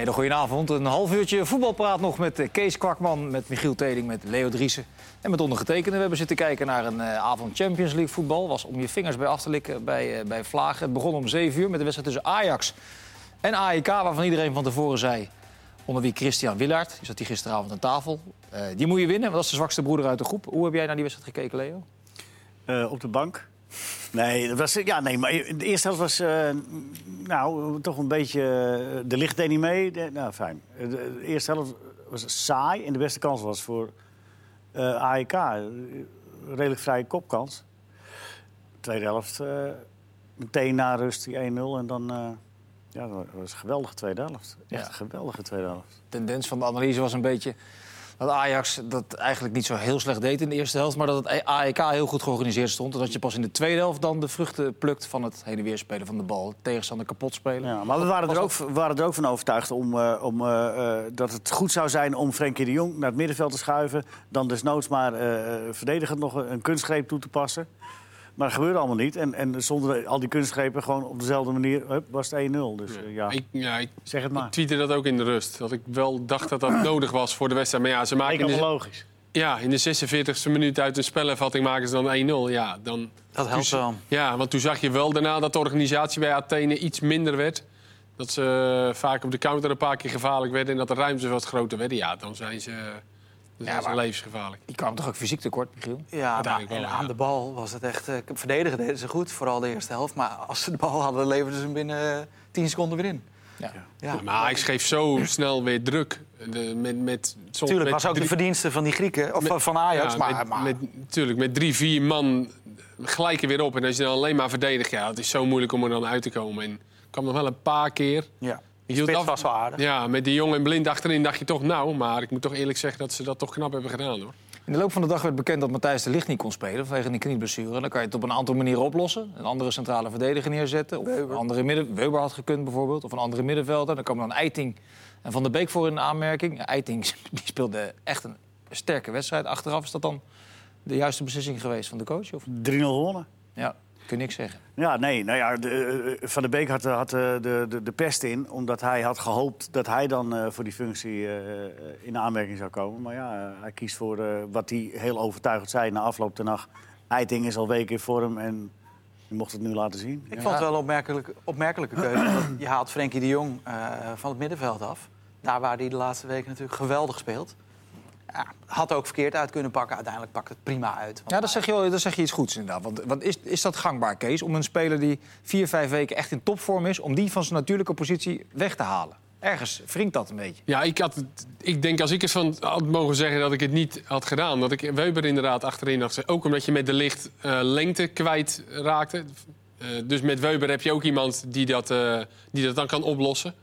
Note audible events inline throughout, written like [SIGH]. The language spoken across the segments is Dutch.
Hele goedenavond. Een half uurtje voetbalpraat nog met eh, Kees Kwakman, met Michiel Teding, met Leo Driessen en met ondergetekende. We hebben zitten kijken naar een uh, avond Champions League voetbal. Was om je vingers bij af te likken bij, uh, bij Vlagen. Het begon om 7 uur met de wedstrijd tussen Ajax en AEK, waarvan iedereen van tevoren zei... onder wie Christian Willaert, die zat hier gisteravond aan tafel. Die moet je winnen, want dat is de zwakste broeder uit de groep. Hoe heb jij naar die wedstrijd gekeken, Leo? op de bank. Nee, dat was, ja, nee, maar de eerste helft was uh, nou, toch een beetje... De licht deed niet mee. De, nou, fijn. De, de, eerste helft was saai en de beste kans was voor uh, AEK. Redelijk vrije kopkans. De tweede helft uh, meteen na rust die 1-0 en dan... ja, dat was een geweldige tweede helft. Echt ja. een geweldige tweede helft. De tendens van de analyse was een beetje dat Ajax dat eigenlijk niet zo heel slecht deed in de eerste helft... maar dat het AEK heel goed georganiseerd stond. En dat je pas in de tweede helft dan de vruchten plukt van het heen en weer spelen van de bal. Tegenstander kapot spelen. Ja, maar we waren er, ook, waren er ook van overtuigd om, uh, om, uh, dat het goed zou zijn om Frenkie de Jong naar het middenveld te schuiven. Dan desnoods maar verdedigend nog een kunstgreep toe te passen. Maar dat gebeurde allemaal niet. En, en zonder al die kunstgrepen gewoon op dezelfde manier hup, was het 1-0. Dus uh, ja, ik, ja ik, zeg het maar. Ik tweette dat ook in de rust. Dat ik wel dacht dat dat [CLEARS THROAT] nodig was voor de wedstrijd. Maar ja, ze maken... de, logisch. Ja, in de 46e minuut uit een spelervatting maken ze dan 1-0. Ja, dan... Dat helpt wel. Ja, want toen zag je wel daarna dat de organisatie bij Athene iets minder werd. Dat ze vaak op de counter een paar keer gevaarlijk werden... en dat de ruimte wat groter werden. Ja, dan zijn ze... Dat ja, is maar, levensgevaarlijk. Die kwam toch ook fysiek tekort, Michiel? Ja, maar, en aan de bal was het echt... Uh, verdedigen deden ze goed, vooral de eerste helft. Maar als ze de bal hadden, leverden ze hem binnen uh, 10 seconden weer in. Ja. Ja. ja. maar ik schreef zo snel weer druk. De, met, met, Tuurlijk, was ook drie... de verdienste van die Grieken, of met, van Ajax. Ja, maar, met, maar... Met, tuurlijk, met drie, vier man gelijk er weer op. En als je dan alleen maar verdedigt, ja, het is zo moeilijk om er dan uit te komen. En ik kwam nog wel een paar keer... Ja. Spits was wel aardig. Ja, met die jongen en blind achterin dacht je toch nou. Maar ik moet toch eerlijk zeggen dat ze dat toch knap hebben gedaan hoor. In de loop van de dag werd bekend dat Matthijs de Ligt niet kon spelen vanwege een knieblessure. Dan kan je het op een aantal manieren oplossen. Een andere centrale verdediger neerzetten. Of een andere midden... Weber had gekund bijvoorbeeld. Of een andere middenvelder. Dan komen dan Eiting en Van der Beek voor in de aanmerking. Eiting [LAUGHS] die speelde echt een sterke wedstrijd. Achteraf is dat dan de juiste beslissing geweest van de coach? Of? 3-0 gewonnen. Ja. Kun je niks zeggen? Ja, nee. Nou ja, de, uh, Van der Beek had, had uh, de, de, de pest in. Omdat hij had gehoopt dat hij dan uh, voor die functie in aanmerking zou komen. Maar ja, hij kiest voor wat hij heel overtuigend zei na afloop de nacht. Eiting is al weken in vorm en je mocht het nu laten zien. Ik ja. vond het wel een opmerkelijk, opmerkelijke keuze. je haalt Frenkie de Jong van het middenveld af. Daar waar hij de laatste weken natuurlijk geweldig speelt. Ja, had ook verkeerd uit kunnen pakken. Uiteindelijk pakt het prima uit. Ja, dat zeg je, dat zeg je iets goeds inderdaad. Want, want is, is dat gangbaar, Kees? Om een speler die vier, vijf weken echt in topvorm is... om die van zijn natuurlijke positie weg te halen? Ergens wringt dat een beetje. Ja, ik, had, ik denk als ik het van had mogen zeggen dat ik het niet had gedaan... dat ik Weber inderdaad achterin had Ook omdat je met de licht uh, lengte kwijt raakte. Uh, dus met Weber heb je ook iemand die dat, uh, die dat dan kan oplossen.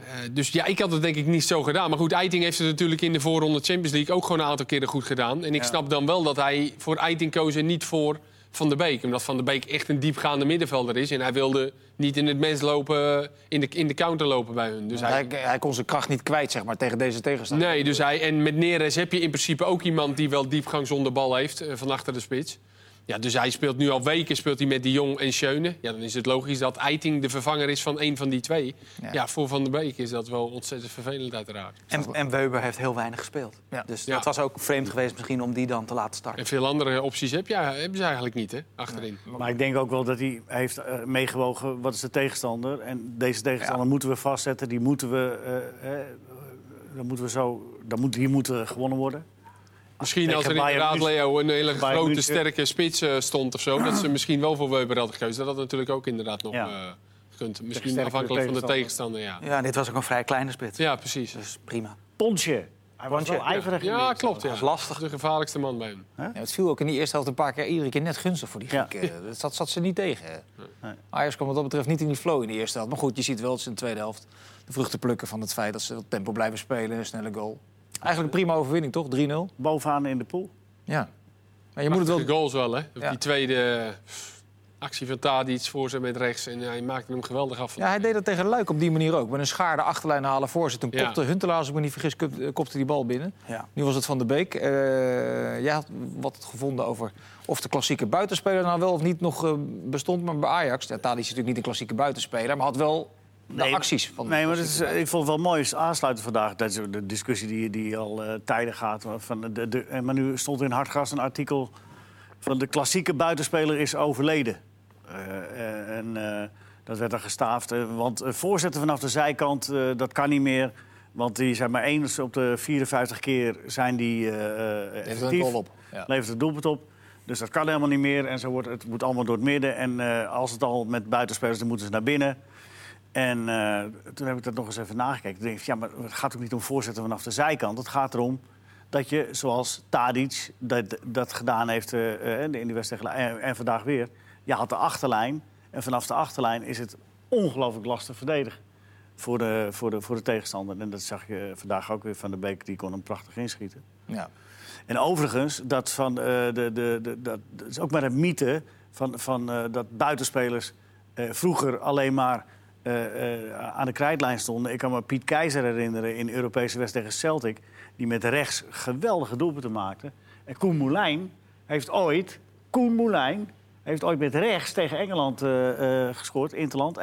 Uh, dus ja, ik had het denk ik niet zo gedaan. Maar goed, Eiting heeft het natuurlijk in de voorronde Champions League ook gewoon een aantal keren goed gedaan. En ik ja. snap dan wel dat hij voor Eiting koos en niet voor Van der Beek. Omdat Van der Beek echt een diepgaande middenvelder is. En hij wilde niet in het mes lopen, in de, in de counter lopen bij hun. Dus hij, hij, hij, kon zijn kracht niet kwijt, zeg maar, tegen deze tegenstander. Nee, dus hij, en met Neres heb je in principe ook iemand die wel diepgang zonder bal heeft, uh, van achter de spits. Ja, dus hij speelt nu al weken speelt hij met de Jong en Schöne. Ja, dan is het logisch dat Eiting de vervanger is van een van die twee. Ja, ja voor Van der Beek is dat wel ontzettend vervelend uiteraard. En, en Weber heeft heel weinig gespeeld. Ja. Dus ja. dat was ook vreemd geweest misschien om die dan te laten starten. En veel andere opties heb je, hebben ze eigenlijk niet, hè, achterin. Maar ik denk ook wel dat hij heeft uh, meegewogen wat is de tegenstander. En deze tegenstander moeten we vastzetten. Die moeten we, uh, uh, dan moeten we zo, dan moet, hier moeten gewonnen worden. Misschien als er inderdaad, Leo, een hele grote, München. sterke spits uh, stond of zo... dat ze [CLEARS THROAT] misschien wel voor Weber hadden gekozen. Dat had natuurlijk ook inderdaad nog ja. uh, gekund. Misschien afhankelijk van de tegenstander, ja. Ja, dit was ook een vrij kleine spits. Ja, precies. Dus prima. Pontje. Hij was wel ijverig. Ja, ja klopt. Ja. Dat is lastig. De gevaarlijkste man bij hem. Huh? Ja, het viel ook in die eerste helft een paar keer iedere keer net gunstig voor die Grieken. Ja. [LAUGHS] Dat zat, zat, ze niet tegen. Nee. Ajax kwam wat dat betreft niet in die flow in de eerste helft. Maar goed, je ziet wel dat ze in de tweede helft de vruchten plukken van het feit dat ze op tempo blijven spelen. Een snelle goal. Eigenlijk een prima overwinning, toch? 3-0. Bovenaan in de pool. Ja. Maar je moet het wel... goals wel, hè? Ja. Die tweede actie van Tadic voor ze met rechts. En hij maakte hem geweldig af. Ja, hij deed dat tegen Luik op die manier ook. Met een schaar de achterlijn halen voor ze. Toen ja. kopte Huntelaar, als ik me niet vergis, kopte die bal binnen. Ja. Nu was het Van de Beek. Uh, jij had wat gevonden over of de klassieke buitenspeler nou wel of niet nog bestond. Maar bij Ajax, ja, Tadic is natuurlijk niet een klassieke buitenspeler... maar had wel de acties van Nee, maar is, ik vond het wel mooi aansluiten vandaag. Dat is de discussie die, die al eh, tijden gaat. Van de, de, eh, maar nu stond in Hartgras een artikel van de klassieke buitenspeler is overleden. Eh, en dat werd dan gestaafd. want voorzetten vanaf de zijkant, dat kan niet meer. Want die zijn maar eens op de 54 keer zijn die effectief. goal op. Ja. Levert het doelpunt op. Dus dat kan helemaal niet meer. En zo wordt het moet allemaal door het midden. En als het al met buitenspelers, dan moeten ze naar binnen. En eh, toen heb ik dat nog eens even nagekeken. Toen ik, ja, maar het gaat ook niet om voorzetten vanaf de zijkant. Het gaat erom dat je, zoals Tadic dat, dat gedaan heeft eh, eh, in die wedstrijd en, en vandaag weer. Je had de achterlijn. En vanaf de achterlijn is het ongelooflijk lastig verdedigen voor de, voor, de, voor de tegenstander. En dat zag je vandaag ook weer van de Beek. Die kon hem prachtig inschieten. Ja. En overigens, dat, van, de, de, de, dat, dat is ook maar een mythe van, van, dat buitenspelers vroeger alleen maar eh, eh, aan de krijtlijn stonden. Ik kan me Piet Keizer herinneren in Europese wedstrijd tegen Celtic... die met rechts geweldige doelpunten maakte. En Koen Moulijn heeft ooit... Koen Moulijn heeft ooit met rechts tegen Engeland eh, gescoord, Interland, 1-1.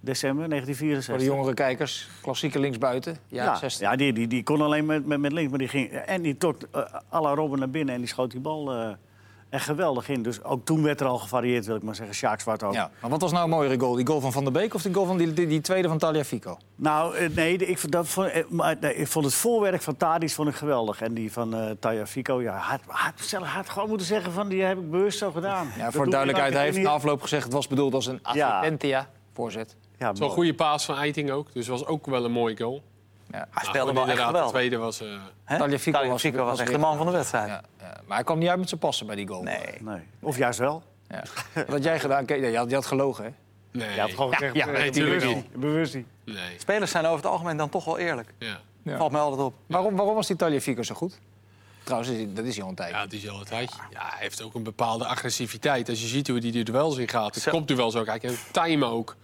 December 1964. Voor de jongere kijkers, klassieke linksbuiten, Ja, 60. ja die, die, die kon alleen met, met, met links, maar die ging... En die trok la Robben naar binnen en die schoot die bal eh echt geweldig in. Dus ook toen werd er al gevarieerd, wil ik maar zeggen. Sjaak Zwart ook. Ja. Maar wat was nou een mooiere goal? Die goal van Van der Beek of die goal van die, die, die tweede van Taliafico? Nou, eh, nee, ik vond, dat, vond, eh, maar, nee, ik vond het voorwerk van Tadic vond ik geweldig. En die van uh, Taya Fico, ja, had, had, had gewoon moeten zeggen van... die heb ik bewust zo gedaan. Ja, voor duidelijkheid, hij heeft na afloop gezegd... het was bedoeld als een Ja. assistentia voorzet. Ja, Het was een mooi. goede paas van Eiting ook. Dus was ook wel een mooie goal. Ja. Hij Maar speelde wel echt geweldig. De tweede was... eh? Tagliafico was- was, was echt de man van de wedstrijd. Ja, ja. Maar hij kwam niet uit met zijn passen bij die goal. Nee. Nee. Of juist wel. Ja. [LAUGHS] Wat had jij gedaan? Je, had, je had gelogen, hè? nee. Je had gewoon gezegd, ja, eh, nee, bewust niet. Bewust niet. nee. Spelers zijn over het algemeen dan toch wel eerlijk. Ja. Ja. Valt mij altijd op. Waarom, waarom was die Tagliafico zo goed? Trouwens, hij- dat is hij al een tijdje. ja, het is al een tijdje. Ja, hij heeft ook een bepaalde agressiviteit. Als je ziet hoe hij die duels in gaat. Het komt duels ook. Hij kan timen ook.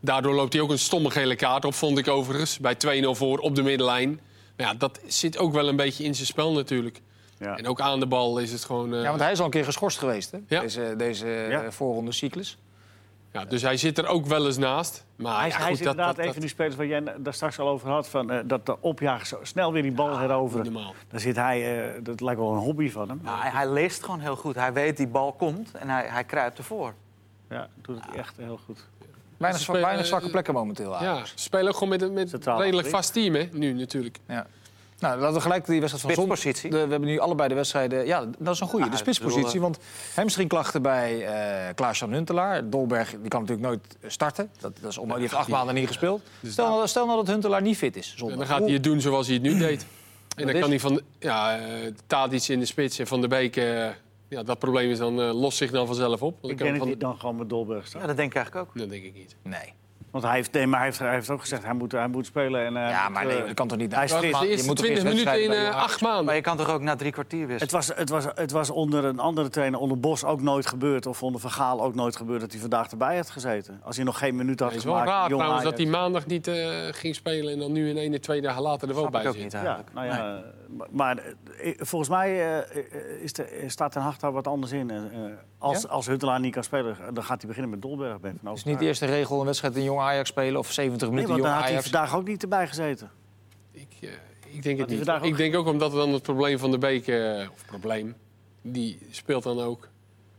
Daardoor loopt hij ook een stomme gele kaart op, vond ik overigens. Bij 2-0 voor op de middenlijn. Maar ja, dat zit ook wel een beetje in zijn spel natuurlijk. Ja. En ook aan de bal is het gewoon... eh, Ja, want hij is al een keer geschorst geweest, hè? Ja. Deze, deze Ja. eh, voorronde cyclus. ja, dus hij zit er ook wel eens naast. Maar Hij goed, is dat, inderdaad dat, een van die spelers waar jij daar straks al over had. Van, eh, dat de opjager zo snel weer die bal heroveren. niet normaal. Dan zit hij, eh, dat lijkt wel een hobby van hem. Nou, hij, hij leest gewoon heel goed. Hij weet die bal komt en hij, hij kruipt ervoor. Ja, doet het echt heel goed. Weinig, spelen- weinig zwakke plekken momenteel. Ja, ze spelen ook gewoon met, een- met een Centraal redelijk vast team, hè? Nu natuurlijk. Ja. Nou, laten we gelijk die wedstrijd van zondag... We hebben nu allebei de wedstrijden... Ja, dat is een goede, Ja, de spitspositie. Want hamstringklachten bij eh Klaas-Jan Huntelaar. Dolberg die kan natuurlijk nooit eh, starten. Dat, dat is om, die heeft acht maanden niet gespeeld. Dus Stel, nou, stel nou dat Huntelaar niet fit is zondag. dan gaat hij het doen zoals hij het nu deed. En dan is? kan hij van ja, eh Tadic in de spits en Van der Beek... eh, ja, dat probleem is dan, eh, lost zich dan vanzelf op. Want Ik dan denk dat hij dan gewoon met Dolberg staat. Ja, dat denk ik eigenlijk ook. Dat denk ik niet. Nee. Want hij heeft, nee, maar hij heeft, hij heeft ook gezegd, hij moet, hij moet spelen. En, hij Ja, maar nee, eh, dat kan toch niet... hij is maar De je moet toch 20 eerst minuten in eh, acht Maar maanden. je kan toch ook na drie kwartier wisselen? Het was, het, was, het was onder een andere trainer, onder Bos, ook nooit gebeurd. Of onder Vergaal ook nooit gebeurd dat hij vandaag erbij had gezeten. Als hij nog geen minuut had Het is wel gemaakt. raar trouwens dat hij maandag niet eh, ging spelen... en dan nu in één en twee dagen later er wel Snap bij ook zit. niet Ja, eigenlijk. nou ja, maar, maar, eh, volgens mij eh, is de, staat Ten Hag daar wat anders in. Eh, als, Ja? als Huntelaar niet kan spelen, dan gaat hij beginnen met Dolberg. Het is niet de eerste regel een wedstrijd in jong Ajax spelen... of 70 Nee, minuten dan jong had hij vandaag ook niet erbij gezeten. Ik, eh, ik denk het niet. ook- Ik denk ook omdat dan het probleem van de Beek... eh, of probleem, die speelt dan ook.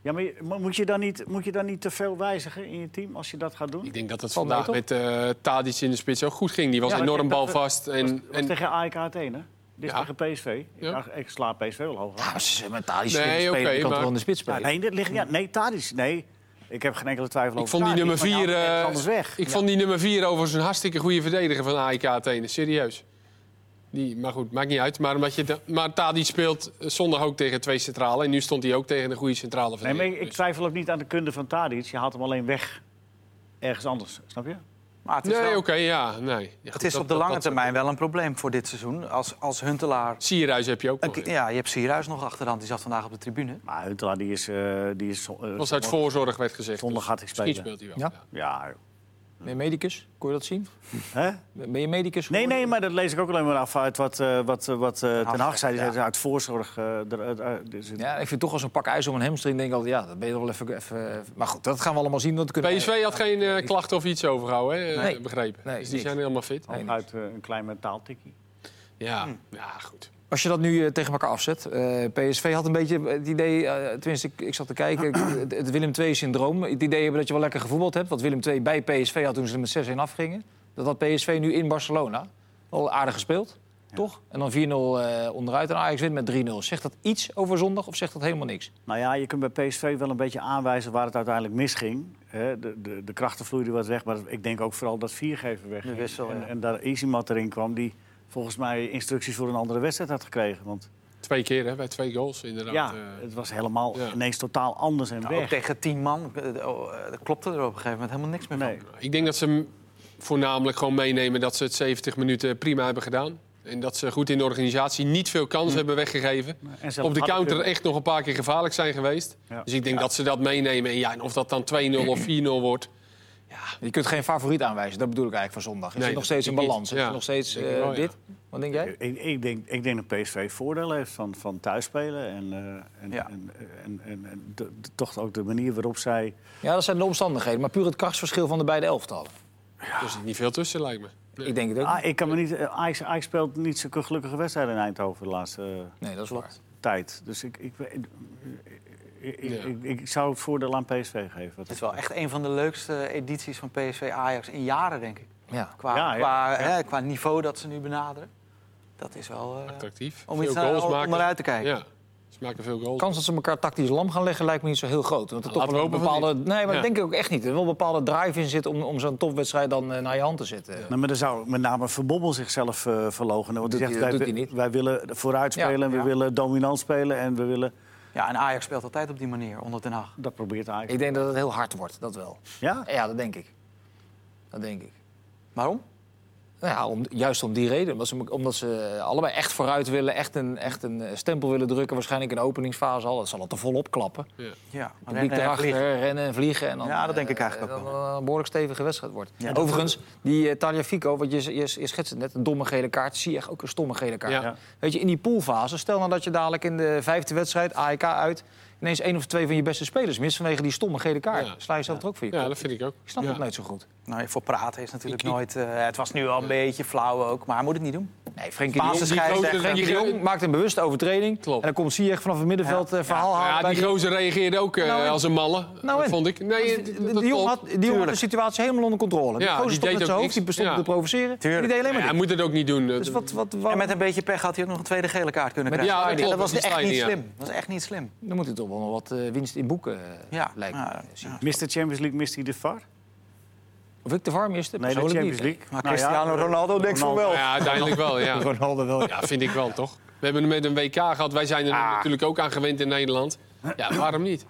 Ja, maar je- maar moet je, dan niet, moet je dan niet te veel wijzigen in je team als je dat gaat doen? Ik denk dat het Valt vandaag met eh Tadic in de spits ook goed ging. Die was Ja, enorm balvast. En, was, was en, tegen AEK Athene. Dit is Ja. tegen PSV. Ja. Ik sla PSV wel hoog. Ja, maar ze met Tadic Nee, spelen, maar- in de spits Ja, spelen? nee, dit ligt, ja, nee, Tadic. Nee, ik heb geen enkele twijfel ik over vond die nummer maar je vier, haalt ergens eh, anders weg. ik vond die nummer 4 overigens een hartstikke goede verdediger van AEK Athene. Serieus. Die, maar goed, maakt niet uit. Maar, omdat je, de- maar Tadic speelt zondag ook tegen twee centrale. En nu stond hij ook tegen een goede centrale Nee, verdediger. maar ik, ik twijfel ook niet aan de kunde van Tadic. Je haalt hem alleen weg ergens anders. Snap je? Maar het is, Nee, wel- oké, ja. Nee. Ja, het is dat- op de lange dat- termijn wel een probleem voor dit seizoen. Als, als Huntelaar... Sierhuis heb je ook nog. Ja, je hebt Sierhuis nog achterhand. Die zat vandaag op de tribune. Maar Huntelaar, die is... eh die is eh, was uit voorzorg werd gezegd. Zondag Dus gaat hij Misschien spelen. speelt hij wel. Ja? Ja. Ben je medicus? Kon je dat zien? Hè? Ben je medicus? Nee, geworden? nee, maar dat lees ik ook alleen maar af uit wat, eh, wat, eh, wat eh, Ten Hag zei. Die ja. zei uit voorzorg. Ja, ik vind toch als een pak ijs om een hamstring, denk ik altijd, ja, dat ben je wel even, even... Maar goed, dat gaan we allemaal zien. Want we kunnen... PSV had geen eh, klachten of iets overgehouden, hè? eh, Nee. begrepen. Nee, dus die zijn helemaal fit. Nee, uit een klein mentaal tikkie. Ja, ja goed. Als je dat nu eh, tegen elkaar afzet. eh, PSV had een beetje het idee, eh, tenminste, ik, ik zat te kijken, [CLEARS THROAT] het, het Willem II-syndroom. Het idee hebben dat je wel lekker gevoetbald hebt. Wat Willem II bij PSV had toen ze er met 6-1 afgingen. Dat had PSV nu in Barcelona. Wel aardig gespeeld, toch? En dan 4-0 eh, onderuit en Ajax wint met 3-0. Zegt dat iets over zondag of zegt dat helemaal niks? Nou ja, je kunt bij PSV wel een beetje aanwijzen waar het uiteindelijk misging. Hè, de, de, de krachten vloeiden wat weg, maar ik denk ook vooral dat viergever weg. De wissel, en, en daar Easymat erin kwam, die volgens mij instructies voor een andere wedstrijd had gekregen. Want Twee keer, hè? Bij twee goals, inderdaad. ja, eh. het was helemaal ja. ineens totaal anders en Nou, ook weg. tegen tien man, eh, oh, eh, klopte er op een gegeven moment helemaal niks meer van. Nee. Ik denk dat ze voornamelijk gewoon meenemen dat ze het 70 minuten prima hebben gedaan. En dat ze goed in de organisatie niet veel kans hebben weggegeven. En Op de counter kunnen. echt nog een paar keer gevaarlijk zijn geweest. Ja. Dus ik denk dat ze dat meenemen. En, ja, en of dat dan 2-0 of [CLEARS THROAT] 4-0 wordt. Je kunt geen favoriet aanwijzen, dat bedoel ik eigenlijk van zondag. Is Nee, het nog steeds ik balans? Is Ja, het nog steeds eh, wel, ja. dit? Wat denk jij? Ik, ik, denk, ik denk dat PSV voordeel heeft van, van thuisspelen. En, eh, en, Ja. en, en, en, en de- de- toch ook de manier waarop zij... Ja, dat zijn de omstandigheden. Maar puur het krachtsverschil van de beide elftallen. Er zit niet veel tussen, lijkt me. Nee. Ik denk het ook. Ah, ik kan me niet, Ajax, Ajax speelt niet zulke gelukkige wedstrijden in Eindhoven de laatste Nee, dat is waar. tijd. Dus ik, ik, ik, ik, ik, Ja. ik- ik zou het voordeel aan PSV geven. Het is wel echt een van de leukste edities van PSV Ajax in jaren, denk ik. Ja. Qua, Ja, ja, qua, ja. Hè, qua niveau dat ze nu benaderen. Dat is wel eh, Attractief. om Veel iets naar, goals om maken. naar uit te kijken. Ja, ze maken veel goals. De kans dat ze elkaar tactisch lam gaan leggen lijkt me niet zo heel groot. Want er wel we een bepaalde. Nee, maar Ja. dat denk ik ook echt niet. Er wel een bepaalde drive in zit om, om zo'n topwedstrijd dan eh, naar je hand te zetten. Nou, maar dan zou met name Verbobbel zichzelf eh verloochenen. Want Dat hij zegt, wij, dat doet hij niet. wij willen vooruit Ja, spelen, en we ja. willen dominant spelen en we willen... Ja, en Ajax speelt altijd op die manier, onder Den Haag. Dat probeert Ajax. Ik denk dat het heel hard wordt, dat wel. Ja? Ja, dat denk ik. Dat denk ik. Waarom? Nou ja, om, juist om die reden. Omdat ze, omdat ze allebei echt vooruit willen, echt een, echt een eh, stempel willen drukken. Waarschijnlijk in de openingsfase al. Dat zal het er volop klappen. Ja. Ja, Publiek erachter, rennen en vliegen. En dan, Ja, dat denk ik eh, eigenlijk ook dat het een behoorlijk stevige wedstrijd wordt. Ja, Overigens, die uh, Tagliafico, wat je, je, je schetst het net, een domme gele kaart. Zie je echt ook een stomme gele kaart. Ja. Ja. Weet je, in die poolfase, stel nou dat je dadelijk in de vijfde wedstrijd, AEK uit... ineens één of twee van je beste spelers mist vanwege die stomme gele kaart. Ja. Sla je zelf er ook voor je ja, dat vind ik ook. Ik snap ja. het nooit zo goed. Nou, voor praten is natuurlijk Ik- ik- nooit... eh, het was nu al een beetje flauw ook, maar hij moet het niet doen. Nee, Frenkie de Jong, die scheidsrechter. grote- Frenkie de Jong maakt een bewuste overtreding. Klopt. En dan komt Ziyech vanaf het middenveld eh, verhaal halen. Ja, die gozer reageerde ook eh, Nou, als een malle, Nou, vond ik. Nee, Die, dat- die, dat die jongen klopt. had, die jongen had de situatie helemaal onder controle. Die Ja, gozer stond deed met zijn ook hoofd, die bestond Ja. te provoceren. Tuurlijk. Die deed alleen maar Ja, hij moet het ook niet doen. Dus wat, wat, wat, En met een beetje pech had hij ook nog een tweede gele kaart kunnen krijgen. ja, dat was echt niet slim. Dat was echt niet slim. Dan moet hij toch wel wat eh, winst in boeken, eh, Ja, lijkt ja, me. ja. Mr. Champions League mist hij de VAR? Of ik de VAR miste? Nee, de Champions niet. League. Maar Nou ja, Cristiano Ronaldo denkt van wel. Ja, uiteindelijk wel, ja. [LAUGHS] Ronaldo wel. Ja, vind ik wel, toch? We hebben met een WK gehad. Wij zijn er Ah. natuurlijk ook aan gewend in Nederland. Ja, waarom niet?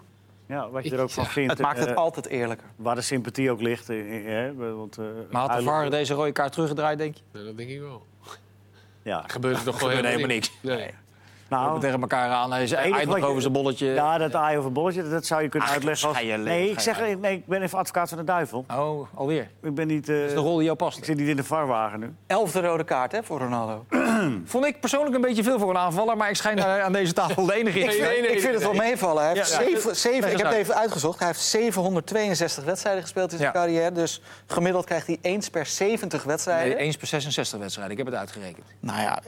Ja, wat je er ook van Ja, vindt. Het maakt het eh, altijd eerlijker. Waar de sympathie ook ligt. eh, eh, hè, want, eh, Maar had de VAR deze rode kaart teruggedraaid, denk je? Nou, dat denk ik wel. Ja. Gebeurt er toch [LAUGHS] gewoon helemaal niks. Nee. We Nou, tegen elkaar aan. Hij zei nog je- over zijn bolletje. ja, dat aai over bolletje, dat zou je kunnen Ach, uitleggen. Als... je Nee, ik zeg, nee, ik ben even advocaat van de duivel. Oh, alweer. Ik ben niet... eh, Dat is de rol die jou ik past. zit niet in de varwagen nu. Elfde rode kaart hè, voor Ronaldo. [CLEARS THROAT] Vond ik persoonlijk een beetje veel voor een aanvaller, maar ik schijn daar aan deze tafel de enige in te Nee, zijn. nee, nee, ik vind het wel meevallen. Hij heeft Ja, ja. zeven, zeven, ik heb het even uitgezocht. Hij heeft 762 wedstrijden gespeeld in zijn Ja. carrière. Dus gemiddeld krijgt hij eens per 70 wedstrijden. Nee, eens per 66 wedstrijden. Ik heb het uitgerekend. Nou ja,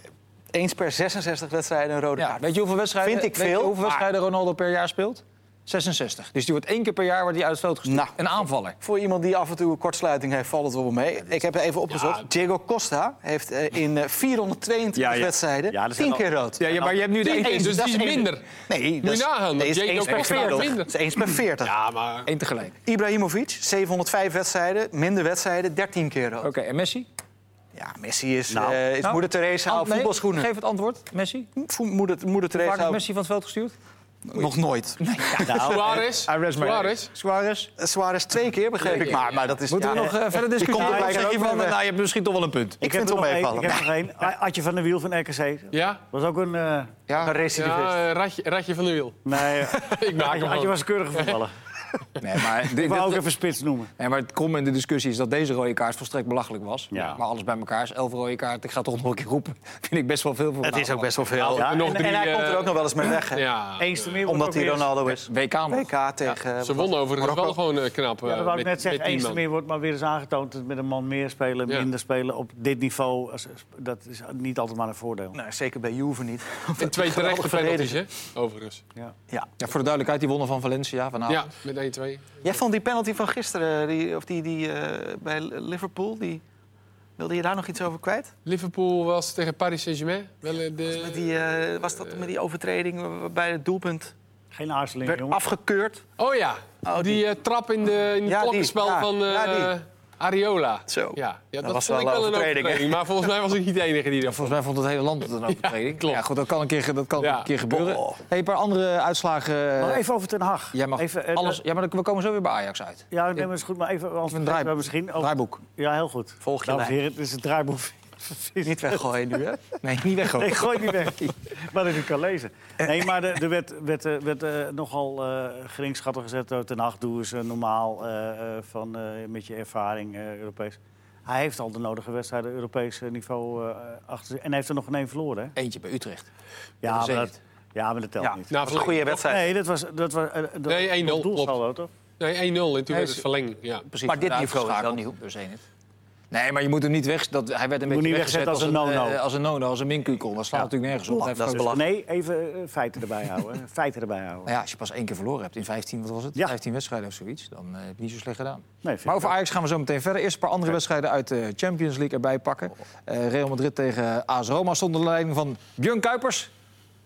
eens per 66 wedstrijden een rode Ja, kaart. weet je hoeveel wedstrijden, Vind ik weet je veel, hoeveel maar- wedstrijden Ronaldo per jaar speelt? 66. Dus die wordt één keer per jaar wordt die uit het veld gestuurd. Nou. Een aanvaller. Voor iemand die af en toe een kortsluiting heeft, valt het wel mee. Ik heb even opgezocht. Ja. Diego Costa heeft eh, in eh, 422 Ja, ja. wedstrijden Ja, dat zijn 10 al- keer rood. Ja, ja, maar je hebt nu de Eén, één, dus dat die is minder. Nee, nagaan, dat is Diego eens per Costa 40. minder. Dat is eens per 40. Ja, maar... één tegelijk. Ibrahimovic, 705 wedstrijden, minder wedstrijden, 13 keer rood. Oké, en Messi? Ja, Messi is, Nou. eh, is Nou, moeder Teresa Ant- op nee, voetbalschoenen. Geef het antwoord. Messi? Vo- Moeder, Teresa heeft op- Messi van het veld gestuurd? nog nooit. Nou, Suarez? I rest my Suarez? Suarez? Suarez twee keer, begreep ik. Maar, maar dat is... Moeten ja, we nog eh, verder discussiëren? er zeg je ook van, nou, je hebt misschien toch wel een punt. ik vind heb het wel één. Ik meevallen. heb er één. Adje van der Wiel van RKC. Ja? Was ook een... eh, Een recidivist. Ja, eh, ratje, ratje van de wiel. nee, [LAUGHS] Ik maak Adje, hem Adje wel. was een keurige voetballer. [LAUGHS] [LAUGHS] Nee, maar, dit, wou ook even spits noemen. nee, maar het krom in de discussie is dat deze rode kaart volstrekt belachelijk was. Ja. Maar alles bij elkaar is elf rode kaart. Ik ga toch nog een keer roepen. [LAUGHS] Vind ik best wel veel voor Het is ook best wel veel. Ja, en, nog drie, en hij komt er eh, ook nog wel eens mee weg. hè? Ja, Eens te meer wordt Omdat hij Ronaldo is. WK. WK tegen... ze wonnen overigens wel gewoon eh, knap. Ja, dat eh, wou ik met- net zeggen. Eens te meer wordt maar weer eens aangetoond dat met een man meer spelen, Ja. minder spelen op dit niveau. Dat is niet altijd maar een voordeel. Nou, zeker bij Juve niet. En twee terechte penalties, hè? Overigens. Ja. Ja. Ja, voor de duidelijkheid, die wonnen van Valencia vanavond. Ja, met 1-2. Jij vond die penalty van gisteren, die, of die, die eh, bij Liverpool, die, wilde je daar nog iets over kwijt? Liverpool was tegen Paris Saint-Germain. Wel, eh, die, eh, was dat met die overtreding waarbij het doelpunt Geen aarzeling, werd jongen. afgekeurd? Oh ja, Oh, die, die. eh, trap in, de, in het Ja, die. klokkenspel Ja, van eh, ja, die. Ariola. Zo. Ja, ja dat, was vond ik wel een wel een overtreding. Maar volgens mij was ik niet de enige die dat. Volgens mij vond het hele land het een [LAUGHS] overtreding. klopt. Ja, goed, dat kan een keer, dat kan Ja. een keer gebeuren. Oh. Hey, een paar andere uitslagen. Maar even over Ten Hag. Jij mag even, eh, alles. Ja, maar we komen zo weer bij Ajax uit. Ja, nee, maar is goed, maar even... Anders Een draai- we misschien over- draaiboek. Ja, heel goed. Volg je Dames en lijn. heren, het is het draaiboek. Niet weggooien nu, hè? Nee, niet weg. Nee, gooi het niet weg. Maar dat ik kan lezen. Nee, maar er, er werd, werd, eh, werd eh, nogal eh geringschatten gezet door Ten Hag. Doe eens eh, normaal eh, eh, van, eh, met je ervaring eh, Europees. Hij heeft al de nodige wedstrijden Europees eh, niveau eh, achter zich. En hij heeft er nog een één verloren, hè? Eentje bij Utrecht. Ja, dat maar dat, het. ja, maar dat telt Ja, niet. Nou, dat was een goede wedstrijd. Nee, dat was... Dat was eh, dat- Nee, 1-0, dat doelsaldo, toch? Nee, 1-0 en toen werd is- het verlenging. Ja. Precies, Maar dit niveau is wel nieuw. door Zenit. Nee, maar je moet hem niet weg. Dat, hij werd een moet beetje niet weggezet wegzetten als een no-no. eh, als een no-no, als een minkukel. Dat slaat Ja. natuurlijk nergens op. Dat is belachelijk. Nee, even eh, feiten erbij houden. feiten erbij houden. Nou ja, als je pas één keer verloren hebt in 15, wat was het? Ja. 15 wedstrijden of zoiets, dan eh, heb je niet zo slecht gedaan. Nee, Maar over. Ajax gaan we zo meteen verder. Eerst een paar andere wedstrijden uit de Champions League erbij pakken. Eh, Real Madrid tegen AS Roma stond onder de leiding van Björn Kuipers.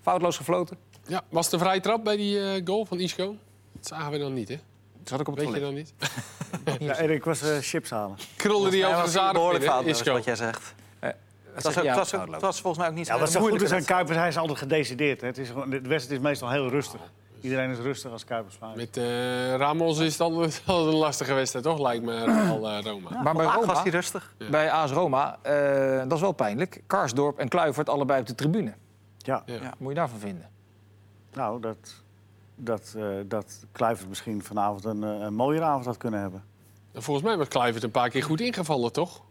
Foutloos gefloten. ja, was het een vrije trap bij die goal van Isco? Dat zagen we dan niet, hè? Dat zat ik op het Weet je toilet. dan niet? Ja, Erik was eh, chips halen. Krulde die over de zaden Isco. wat jij zegt. Dat Het was, ook, het, was ook- foutloos. het was volgens mij ook niet Ja, zo'n wat zo goed is aan Kuipers, hij is altijd gedecideerd. Hè. Het is gewoon, de wedstrijd is meestal heel rustig. Iedereen is rustig als Kuipers vaart. Met eh, Ramos is het [LAUGHS] altijd een lastige wedstrijd, toch? Lijkt me al eh, Roma. Maar bij wedstrijd. was Roma, hij rustig. bij AS Roma, eh, dat is wel pijnlijk. Karsdorp en Kluivert allebei op de tribune. Ja, Ja. Ja. Moet je daarvan vinden? nou, dat, dat, eh dat Kluivert misschien vanavond een, eh, een avond had kunnen hebben. En Volgens mij was Kluivert een paar keer goed ingevallen, toch?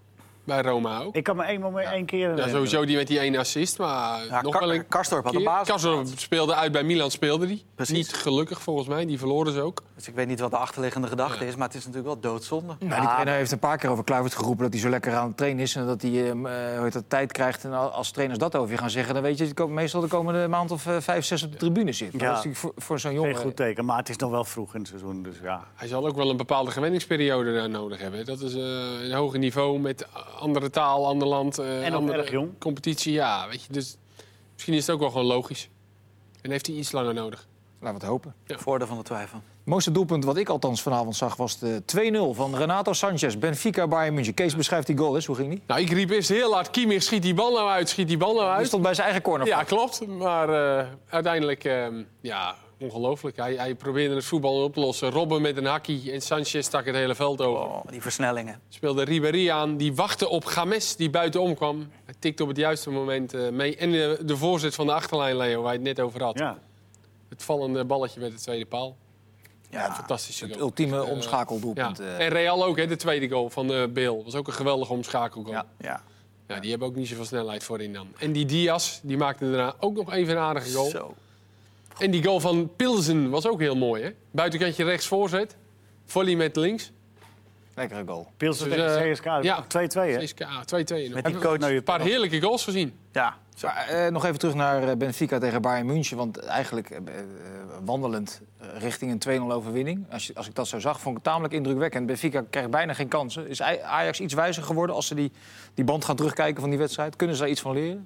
Bij Roma ook. Ik kan me één moment één keer... Ja, sowieso die met die ene assist, maar Ja, nog Kar- wel een Karsdorp had de keer. basis. Karsdorp speelde uit bij Milan, speelde die. Precies. Niet gelukkig volgens mij, die verloren ze ook. Dus ik weet niet wat de achterliggende gedachte Ja. is, maar het is natuurlijk wel doodzonde. Nou, die trainer heeft een paar keer over Kluivert geroepen dat hij zo lekker aan het trainen is en dat hij eh, hoe heet dat, tijd krijgt. En al- als trainers dat over je gaan zeggen, dan weet je dat meestal de komende maand of eh, vijf, zes op de tribune zit. Ja. dat is voor, voor zo'n Geen jongen. goed teken, maar het is nog wel vroeg in het seizoen. Dus ja, Hij zal ook wel een bepaalde gewenningsperiode daar nodig hebben. Dat is eh, een hoger niveau met andere taal, ander land. eh, En andere erg jong. Competitie, ja. Weet je, dus misschien is het ook wel gewoon logisch. En heeft hij iets langer nodig. Laten we het hopen. Voordeel van de twijfel. Het mooiste doelpunt wat ik althans vanavond zag was de 2-0 van Renato Sanchez. Benfica Bayern München. Kees beschrijft die goal eens. Hoe ging die? Nou, ik riep eerst heel hard, Kimmich, schiet die bal nou uit, schiet die bal nou Hij uit. stond bij zijn eigen corner. Ja, klopt. Maar eh, uiteindelijk, eh, ja, ongelooflijk. Hij, hij probeerde het voetbal op te lossen. Robben met een hakkie en Sanchez stak het hele veld over. Oh, die versnellingen. Speelde Ribéry aan, die wachtte op Games, die buitenom kwam. Hij tikte op het juiste moment eh, mee. En de, de voorzet van de achterlijn, Leo, waar je het net over had. ja. Het vallende balletje met de tweede paal. Ja, Fantastische Het goal. ultieme Eh, omschakeldoelpunt. Ja. eh. En Real ook, hè, de tweede goal van uh, Beel. was ook een geweldige omschakelgoal. Ja. Ja. ja. die hebben ook niet zoveel snelheid voorin dan. En die Diaz, die maakte daarna ook nog even een aardige goal. Zo. En die goal van Pilsen was ook heel mooi, hè? Buitenkantje rechts voorzet. Volley met links. Lekkere goal. Pilsen Dus, tegen eh, CSK. ja. 2-2, hè? CSKA 2-2. Met die coach. Je Een paar heerlijke goals gezien. Ja. Maar, eh, nog even terug naar eh, Benfica tegen Bayern München. Want eigenlijk wandelend richting een 2-0 overwinning. Als, je, als ik dat zo zag, vond ik het tamelijk indrukwekkend. Benfica krijgt bijna geen kansen. Is Aj- Ajax iets wijzer geworden als ze die, die band gaan terugkijken van die wedstrijd? Kunnen ze daar iets van leren?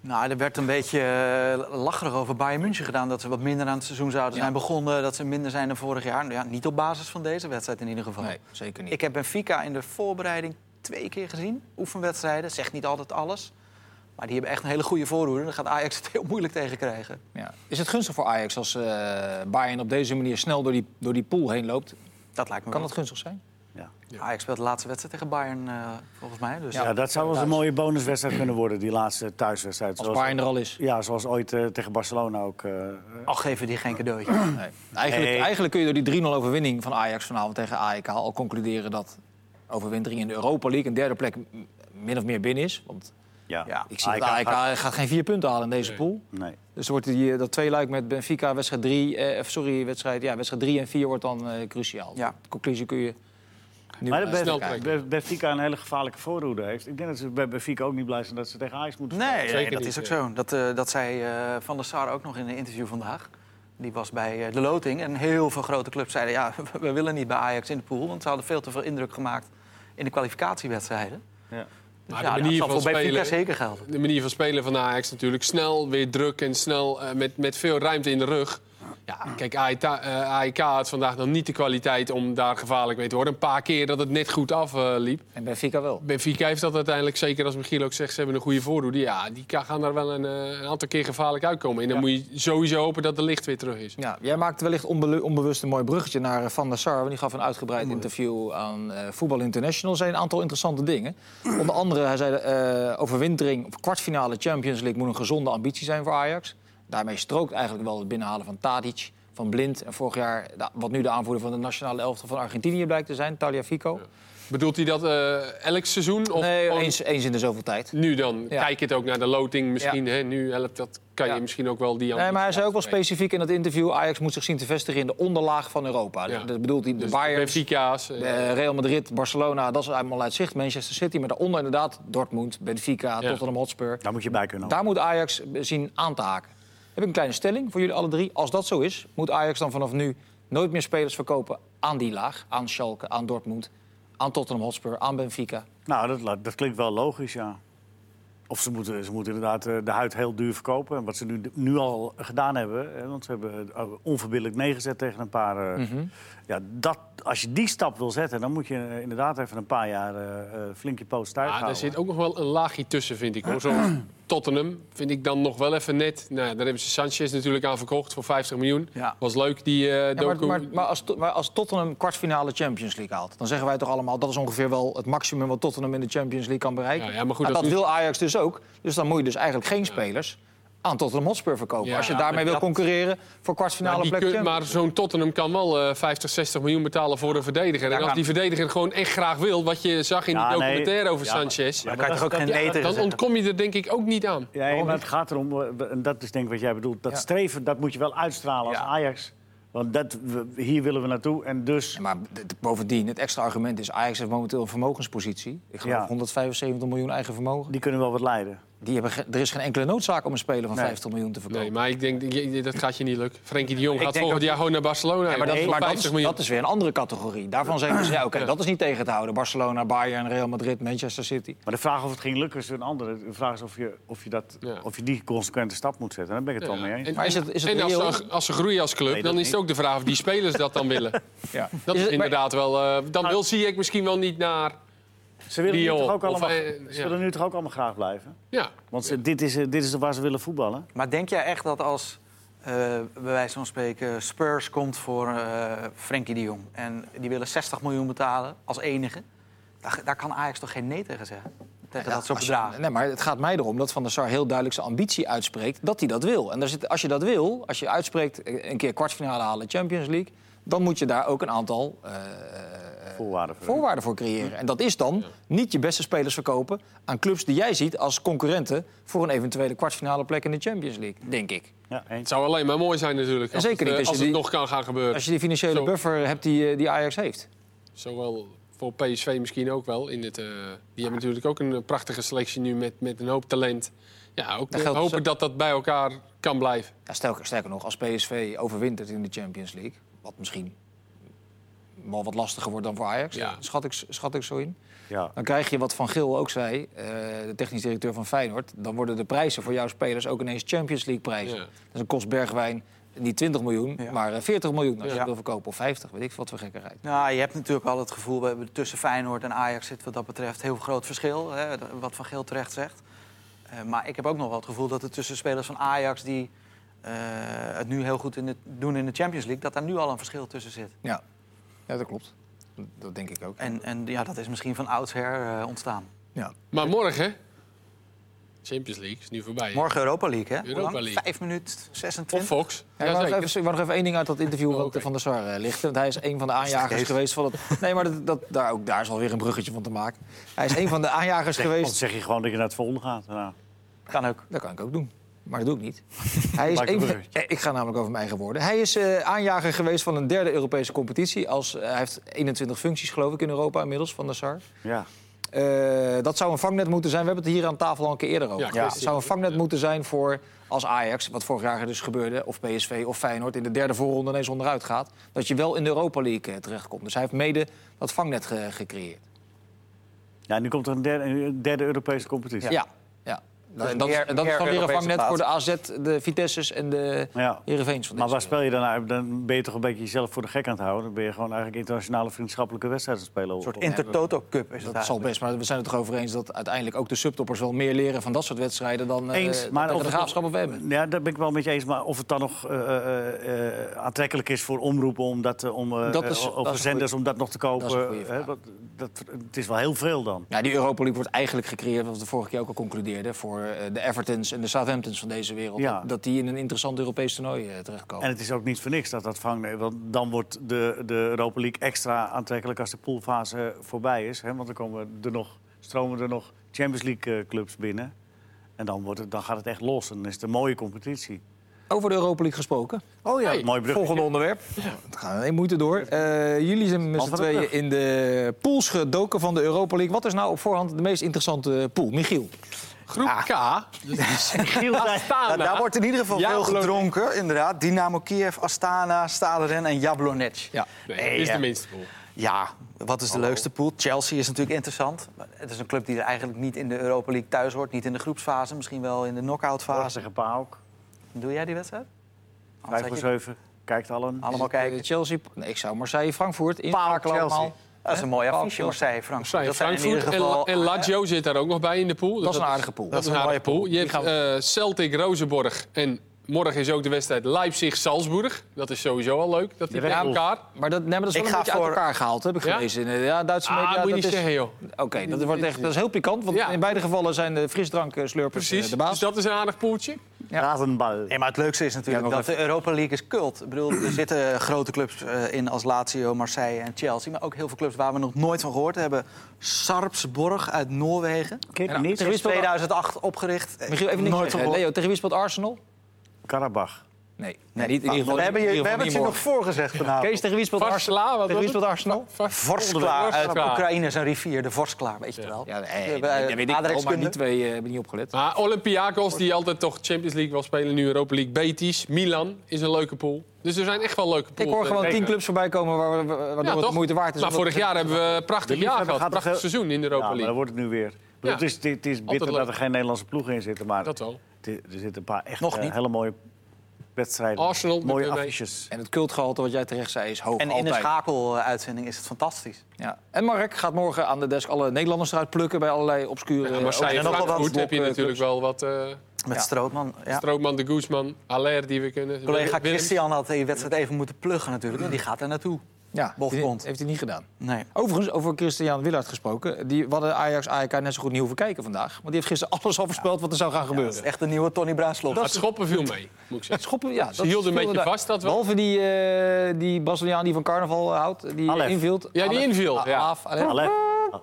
Nou, er werd een beetje eh, lacherig over Bayern München gedaan. Dat ze wat minder aan het seizoen zouden Ja. zijn begonnen. Dat ze minder zijn dan vorig jaar. Ja, niet op basis van deze wedstrijd in ieder geval. Nee, zeker niet. Ik heb Benfica in de voorbereiding twee keer gezien. Oefenwedstrijden. Zegt niet altijd alles. Maar die hebben echt een hele goede voorhoede. Daar gaat Ajax [LAUGHS] het heel moeilijk tegen krijgen. Ja. Is het gunstig voor Ajax als eh Bayern op deze manier snel door die, door die pool heen loopt? Dat lijkt me Kan wel. dat gunstig zijn? Ja. Ajax speelt de laatste wedstrijd tegen Bayern, eh, volgens mij. Dus Ja, dat zou wel eens een mooie bonuswedstrijd kunnen worden, die laatste thuiswedstrijd. Als Zoals- Bayern er al is. Ja, zoals ooit eh, tegen Barcelona ook. eh, al geven die geen cadeautje. Nee. Eigenlijk, Nee. eigenlijk kun je door die 3-0 overwinning van Ajax vanavond tegen AEK al concluderen dat overwintering in de Europa League een derde plek min of meer binnen is. Want ja. Ja, ik zie dat AEK AEK gaat- gaat geen vier punten halen in deze Nee. pool. Nee. Dus wordt die, dat tweeluik met Benfica, wedstrijd 3, eh, sorry, wedstrijd, ja, wedstrijd 3 en 4 wordt dan eh, cruciaal. Ja. De conclusie kun je nu Maar dat Benfica, een hele gevaarlijke voorhoede heeft. Ik denk dat ze bij Benfica ook niet blij zijn dat ze tegen Ajax moeten Nee, spelen. nee, Zeker dat niet, is ook zo. Dat, eh, dat zei eh, Van der Sar ook nog in een interview vandaag. Die was bij eh, de loting. En heel veel grote clubs zeiden... ja, [LAUGHS] we willen niet bij Ajax in de pool... want ze hadden veel te veel indruk gemaakt in de kwalificatiewedstrijden. Ja. Dus ja, de dat manier zal van voor Benfica spelen- zeker gelden. De manier van spelen van Ajax natuurlijk. Snel, weer druk en snel eh, met, met veel ruimte in de rug. Ja, kijk, AEK, eh, AEK had vandaag nog niet de kwaliteit om daar gevaarlijk mee te worden. Een paar keer dat het net goed afliep. En Benfica wel. Benfica heeft dat uiteindelijk, zeker als Michiel ook zegt, ze hebben een goede voordoede. Ja, die gaan daar wel een, eh, een aantal keer gevaarlijk uitkomen. En dan Ja. moet je sowieso hopen dat de licht weer terug is. Ja, jij maakte wellicht onbewust een mooi bruggetje naar eh, Van der Sar. want Die gaf een uitgebreid interview aan eh Voetbal International. Er zijn een aantal interessante dingen. Onder andere, hij zei, eh overwintering of kwartfinale Champions League moet een gezonde ambitie zijn voor Ajax. Daarmee strookt eigenlijk wel het binnenhalen van Tadic, van Blind. En vorig jaar, de- wat nu de aanvoerder van de nationale elftal van Argentinië blijkt te zijn, Taliafico. Bedoelt hij dat eh, elk seizoen? Of Nee, gewoon eens, eens in de zoveel tijd. nu dan? Ja. Kijk het ook naar de loting misschien. Hè? Nu helpt dat, kan Ja. je misschien ook wel die Nee, maar hij zei ook wel specifiek in dat interview... Ajax moet zich zien te vestigen in de onderlaag van Europa. Ja. Dat bedoelt hij de Dus Bayern, Benfica's. eh, Real Madrid, Barcelona, dat is allemaal uit zicht. Manchester City, maar daaronder inderdaad Dortmund, Benfica, Ja. Tottenham Hotspur. Daar moet je bij kunnen. Daar moet Ajax zien aan te haken. Heb ik een kleine stelling voor jullie alle drie. Als dat zo is, moet Ajax dan vanaf nu nooit meer spelers verkopen aan die laag. Aan Schalke, aan Dortmund, aan Tottenham Hotspur, aan Benfica. Nou, dat, dat klinkt wel logisch, ja. Of ze moeten, ze moeten inderdaad eh, de huid heel duur verkopen. Wat ze nu, nu al gedaan hebben. Hè, want ze hebben eh, onverbiddelijk neergezet tegen een paar... eh, Mhm. ja, dat, als je die stap wil zetten, dan moet je inderdaad even een paar jaar eh eh, flink je poot tijd Ja, houden. daar zit ook nog wel een laagje tussen, vind ik. Hoor. Zoals [CLEARS THROAT] Tottenham vind ik dan nog wel even net. Nou, daar hebben ze Sanchez natuurlijk aan verkocht voor 50 miljoen. Ja. Was leuk, die Ja, maar, maar, maar als, maar als Tottenham kwartfinale Champions League haalt... dan zeggen wij toch allemaal... dat is ongeveer wel het maximum wat Tottenham in de Champions League kan bereiken. Ja, ja, maar goed, Nou, dat dat wil Ajax dus ook. Dus dan moet je dus eigenlijk geen spelers aan Tottenham Hotspur verkopen. Ja, als je daarmee maar wil dat- concurreren voor maar, kwartfinale die plek kun- Champions maar zo'n Tottenham kan wel eh 50, 60 miljoen betalen voor een verdediger. En als kan- die verdediger gewoon echt graag wil, wat je zag in nee. documentaire over Ja, maar- Sanchez, Ja, Dan kan je dat- toch ook geen dan ontkom je er denk ik ook niet aan. Ja, maar het gaat erom, eh, en dat is denk ik wat jij bedoelt, dat Ja. streven dat moet je wel uitstralen als Ja. Ajax. Want dat, hier willen we naartoe en dus... Ja, maar bovendien, het extra argument is... Ajax heeft momenteel een vermogenspositie. Ik geloof Ja. 175 miljoen eigen vermogen. Die kunnen wel wat leiden. Die hebben er is geen enkele noodzaak om een speler van Nee. 50 miljoen te verkopen. Nee, maar ik denk, je- dat gaat je niet lukken. Frenkie de Jong gaat volgend jaar gewoon naar Barcelona. Ja, maar dat, voor maar dat, 50 is, miljoen. dat is weer een andere categorie. Daarvan zeggen ze, ja, oké, Ja. dat is niet tegen te houden. Barcelona, Bayern, Real Madrid, Manchester City. Maar de vraag of het ging lukken is een andere. De vraag is of je, of je, dat, Ja. of je die consequente stap moet zetten. Daar ben ik het wel mee eens. En, Maar is het- is het en als, ze, als ze groeien als club, Nee, dan is het ook de vraag of die spelers dat dan willen. [LAUGHS] Ja. Dat is, het- maar- inderdaad wel. eh, dan wil zie ik misschien wel niet naar. Ze willen, nu toch ook of, allemaal, eh, ze ja. willen nu toch ook allemaal graag blijven? Ja, Want ze- dit, is, eh, dit is waar ze willen voetballen. Maar denk jij echt dat als, eh bij wijze van spreken, Spurs komt voor eh Frenkie de Jong... en die willen 60 miljoen betalen als enige... daar, daar kan Ajax toch geen nee tegen zeggen? Tegen dat soort bedragen? nee, maar het gaat mij erom dat Van der Sar heel duidelijk zijn ambitie uitspreekt dat hij dat wil. En daar zit, als je dat wil, als je uitspreekt eh, een keer kwartfinale halen Champions League, dan moet je daar ook een aantal eh, Voorwaarden voor. voorwaarden voor creëren. En dat is dan niet je beste spelers verkopen aan clubs die jij ziet als concurrenten voor een eventuele kwartfinale plek in de Champions League, denk ik. Ja, het zou alleen maar mooi zijn natuurlijk. Als, zeker het, niet eh, als het die- nog kan gaan gebeuren. Als je die financiële Zo. buffer hebt die, eh, die Ajax heeft. Zowel voor PSV misschien ook wel. In het, eh, die hebben natuurlijk ook een prachtige selectie nu met, met een hoop talent. Ja, ook Dat geldt hopen dat dat bij elkaar kan blijven. Ja, sterker, sterker nog, als PSV overwintert in de Champions League, wat misschien wel wat lastiger wordt dan voor Ajax, Ja. schat, ik, schat ik zo in. Ja. Dan krijg je wat Van Geel ook zei, eh, de technisch directeur van Feyenoord. Dan worden de prijzen voor jouw spelers ook ineens Champions League prijzen. Ja. Dus dan kost Bergwijn niet 20 miljoen, Ja. maar eh, 40 miljoen als je Ja. het wil verkopen. Of 50, weet ik veel wat voor gekkerheid. Nou, je hebt natuurlijk al het gevoel, we hebben tussen Feyenoord en Ajax zit wat dat betreft heel groot verschil. Hè, wat Van Geel terecht zegt. Eh, maar ik heb ook nog wel het gevoel dat er tussen spelers van Ajax die eh, het nu heel goed in de, doen in de Champions League, dat daar nu al een verschil tussen zit. Ja, ja dat klopt. Dat denk ik ook. En, en ja, dat is misschien van oudsher eh, ontstaan. Ja. Maar morgen, Champions League is nu voorbij. Morgen Europa League, hè? Europa? League. Vijf minuten Of 26. Fox. Ja, ik, wou nog zeker. even, ik wou nog even één ding uit dat interview Oh, wat. Van der Sar eh, ligt. Want hij is een van de aanjagers geweest van het... [LAUGHS] Nee, maar dat, dat, daar, ook, daar is alweer een bruggetje van te maken. Hij is een van de [LAUGHS] aanjagers Dan geweest... zeg je gewoon dat je naar het volgende gaat. Nou, Kan ook. Dat kan ik ook doen. Maar dat doe ik niet. [LAUGHS] Hij is een. Eh, ik ga namelijk over mijn eigen woorden. Hij is eh, aanjager geweest van een derde Europese competitie. Als, eh, hij heeft 21 functies, geloof ik, in Europa inmiddels, Van der Sar. ja. Eh, dat zou een vangnet moeten zijn. We hebben het hier aan tafel al een keer eerder over. Ja. Het zou een vangnet moeten zijn voor als Ajax, wat vorig jaar dus gebeurde, of PSV of Feyenoord in de derde voorronde ineens onderuit gaat, dat je wel in de Europa League eh, terechtkomt. Dus hij heeft mede dat vangnet ge- gecreëerd. ja, nu komt er een derde, een derde Europese competitie. Ja, Dus en dat, meer- is- en dat is dan weer een vangnet voor de. AZ, de Vitesse's en de Ja. Heerenveens van Maar waar speel je dan uit? Dan ben je toch een beetje jezelf voor de gek aan het houden. Dan ben je gewoon eigenlijk internationale vriendschappelijke wedstrijden spelen. Een soort Intertoto Cup is het Dat zal best, maar we zijn het toch over eens dat uiteindelijk ook de subtoppers wel meer leren van dat soort wedstrijden dan eh, Eens, dat maar of de of hebben. Ja, daar ben ik wel met je eens. Maar of het dan nog eh, eh, eh, aantrekkelijk is voor omroepen om dat, om, eh, Dat is- dat over een zenders om dat nog te kopen. dat is een dat, dat, het is wel heel veel dan. Ja, die Europa League wordt eigenlijk gecreëerd, wat we de vorige keer ook al concludeerden, voor de Evertons en de Southamptons van deze wereld. Ja. Dat, die in een interessant Europees toernooi eh, terechtkomen. En het is ook niet voor niks dat dat vangt. Want dan wordt de, de Europa League extra aantrekkelijk als de poolfase voorbij is. Hè? Want dan komen er nog, stromen er nog Champions League eh, clubs binnen. En dan, wordt het, dan gaat het echt los. En dan is het een mooie competitie. Over de Europa League gesproken. Oh ja, Hey, mooi brug. Volgende onderwerp. We gaan in één moeite door. Eh, jullie zijn met z'n tweeën in de pools gedoken van de Europa League. Wat is nou op voorhand de meest interessante pool? Michiel. Groep K. [LAUGHS] Astana. Ja, daar wordt in ieder geval veel gedronken, inderdaad. Dynamo Kiev, Astana, Staderen en Jablonec. Ja. Nee, Nee, dit is de minste pool. Ja, wat is de leukste pool? Chelsea is natuurlijk interessant. Maar Het is een club die er eigenlijk niet in de Europa League thuis hoort. Niet in de groepsfase, misschien wel in de knock-out Fase fase. tegen PAOK. Doe jij die wedstrijd? Vijf voor zeven. Kijkt allen. Allemaal kijken. Eh, Chelsea. Nee, ik zou Marseille, Frankfurt inschakelen Chelsea. allemaal. Dat is een mooi affiche. Marseille, Frankfurt. Marseille, Dat zijn in ieder geval... en, en Lazio zit daar ook nog bij in de pool. Dus Dat is een aardige pool. Dat is een een aardige mooie pool. Je hebt eh, Celtic, Rozenborg en morgen is ook de wedstrijd Leipzig-Salzburg. Dat is sowieso al leuk, dat die Bull. elkaar. Maar dat, nee, maar dat is Ik wel een ga beetje uit voor- elkaar gehaald, heb ik Ja? gelezen. In ja, Duitse media. Ah, moet je dat niet is- zeggen, joh. Oké, dat, wordt echt, dat is heel pikant. Want Ja. in beide gevallen zijn de frisdrankslurpers Precies, eh, de baas. dus dat is een aardig poeltje. Ja. Razenbal. Nee, maar het leukste is natuurlijk Ja, nog dat de Europa League is cult. Ik bedoel, er zitten [CLEARS THROAT] grote clubs eh, in als Lazio, Marseille en Chelsea. Maar ook heel veel clubs waar we nog nooit van gehoord hebben. Sarpsborg uit Noorwegen. Die niet? tegen wie speelt 2008 opgericht. Michiel, even niks nooit. Leo, tegen wie speelt Arsenal? Karabach. Nee, nee niet in ieder geval. We hebben, je, we hebben het je niet nog voorgezegd vanavond. Kees, tegen wie speelt Arsenal? Tegen wie speelt? Arsenal? Vorskla uit. Oekraïne is een rivier, de Vorskla, weet je wel. Ja, nee, dat weet ik maar die twee eh, hebben niet opgelet. Maar Olympiakos, die altijd toch Champions League wil spelen, nu Europa League. Betis, Milan is een leuke pool. Dus er zijn echt wel leuke Ik pools. hoor gewoon Eh, tien clubs voorbij komen waar, we- waardoor ja, het moeite waard is. Maar vorig dat- jaar hebben we een prachtig jaar gehad. gaat Prachtig seizoen in de Ja, Europa maar dan League. wordt het nu weer. Ik Ja. Het is, het is- bitter dat er geen Nederlandse ploegen in zitten. Maar Dat wel. Er zitten een paar echt Nog eh, niet. hele mooie wedstrijden. Arsenal mooie met- affiches. En het cultgehalte, wat jij terecht zei, is hoog. En in de schakeluitzending is het fantastisch. Ja. En Mark gaat morgen aan de desk alle Nederlanders eruit plukken bij allerlei obscure... Ja, Marseille en nog wel wat Frankfurt heb je eh, natuurlijk wel wat... eh Met Ja. Strootman. Ja. Strootman, de Guzman, Aller die we kunnen. Collega. Christian had die wedstrijd even moeten pluggen natuurlijk. En die gaat er naartoe. Ja, Bofbond. heeft hij niet gedaan. Nee. Overigens, over Christian Willard gesproken. Die, hadden Ajax, AEK net zo goed niet hoeven kijken vandaag. Want die heeft gisteren alles al voorspeld wat er zou gaan Dat gebeuren. is echt een nieuwe Tony Bruinslot. Het schoppen viel mee, moet ik zeggen. Schoppen, ja. Ze hielden een beetje vast, dat wel. Behalve die, eh, die Braziliaan die van carnaval eh, houdt, die Alef. invielt. Ja, die inviel, ja. Alef, Alef. Alef.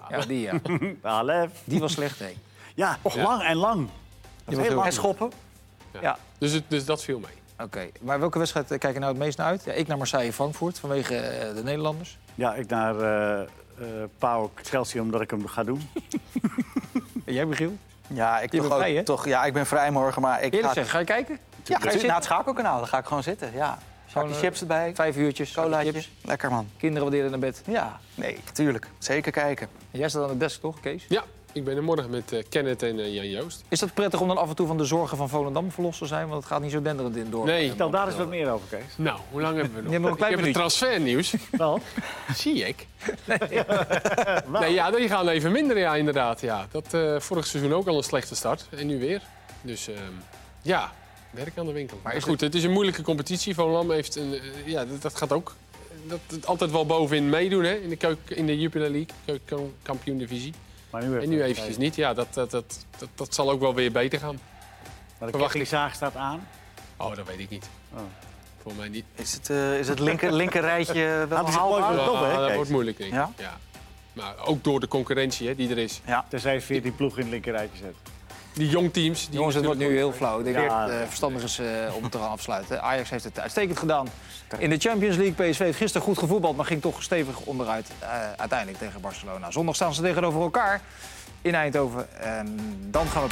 Ja, die, ja. [LAUGHS] Alef. die was slecht, hè. Ja, lang en lang. heel heel lang. En schoppen. Ja. Dus, het- dus dat viel mee. Oké, maar welke wedstrijd eh, kijk je nou het meest naar uit? Ja, ik naar Marseille-Frankfurt, vanwege eh, de Nederlanders. Ja, ik naar eh eh PAOK Chelsea omdat ik hem ga doen. [LAUGHS] En jij, Michiel? Ja, ik, toch vrij, ook- toch, ja, ik ben vrij morgen, maar ik Eerlijk ga... zeggen, ga je kijken? Ja, Ga je naar zitten? het schakelkanaal, dan ga ik gewoon zitten. Ja. Zakje Gewoon, chips erbij, Vijf uurtjes, colaatje. chips. Lekker man. Kinderen wat eerder naar bed. Ja, nee, tuurlijk. Zeker kijken. En jij staat aan de desk, toch, Kees? Ja, ik ben er morgen met eh, Kenneth en eh, Jan Joost. Is dat prettig om dan af en toe van de zorgen van Volendam verlost te zijn? Want het gaat niet zo denderend in door. Nee. Vertel daar eens wat meer over, Kees. Nou, hoe lang hebben we nog? Een klein ik heb het transfernieuws. [LAUGHS] Wel? Zie ik. Nee, [LAUGHS] ja, die gaan even minder, ja, inderdaad. Ja. Dat eh, vorig seizoen ook al een slechte start. En nu weer. Dus ehm, ja, werk aan de winkel. Maar is goed, het is een moeilijke competitie. Volendam heeft een... ja, dat, dat gaat ook dat het altijd wel bovenin meedoen hè? in de, keuk- in de Jupiler League, keuken- kampioen-divisie. Maar nu, En nu eventjes niet. Ja, dat, dat, dat, dat, dat zal ook wel weer beter gaan. Maar de kettingzaag staat aan. Oh, dat weet ik niet. Oh. Voor mij niet. Is het, eh, is het linker, linker rijtje [LAUGHS] wel haalbaar? top, hè, Ah, dat wordt moeilijk, denk ik. Ja? Ja? Maar ook door de concurrentie hè, die er is. Ja. Tenzij je 14 ploegen in het linkerrijtje zet. Die jongteams. Die Jongens, het wordt nu heel flauw. Ik denk Ja, dat het eh, verstandig is eh, om het te gaan afsluiten. Ajax heeft het uitstekend gedaan in de Champions League. PSV heeft gisteren goed gevoetbald, maar ging toch stevig onderuit eh, uiteindelijk tegen Barcelona. Zondag staan ze tegenover elkaar in Eindhoven. En dan gaan we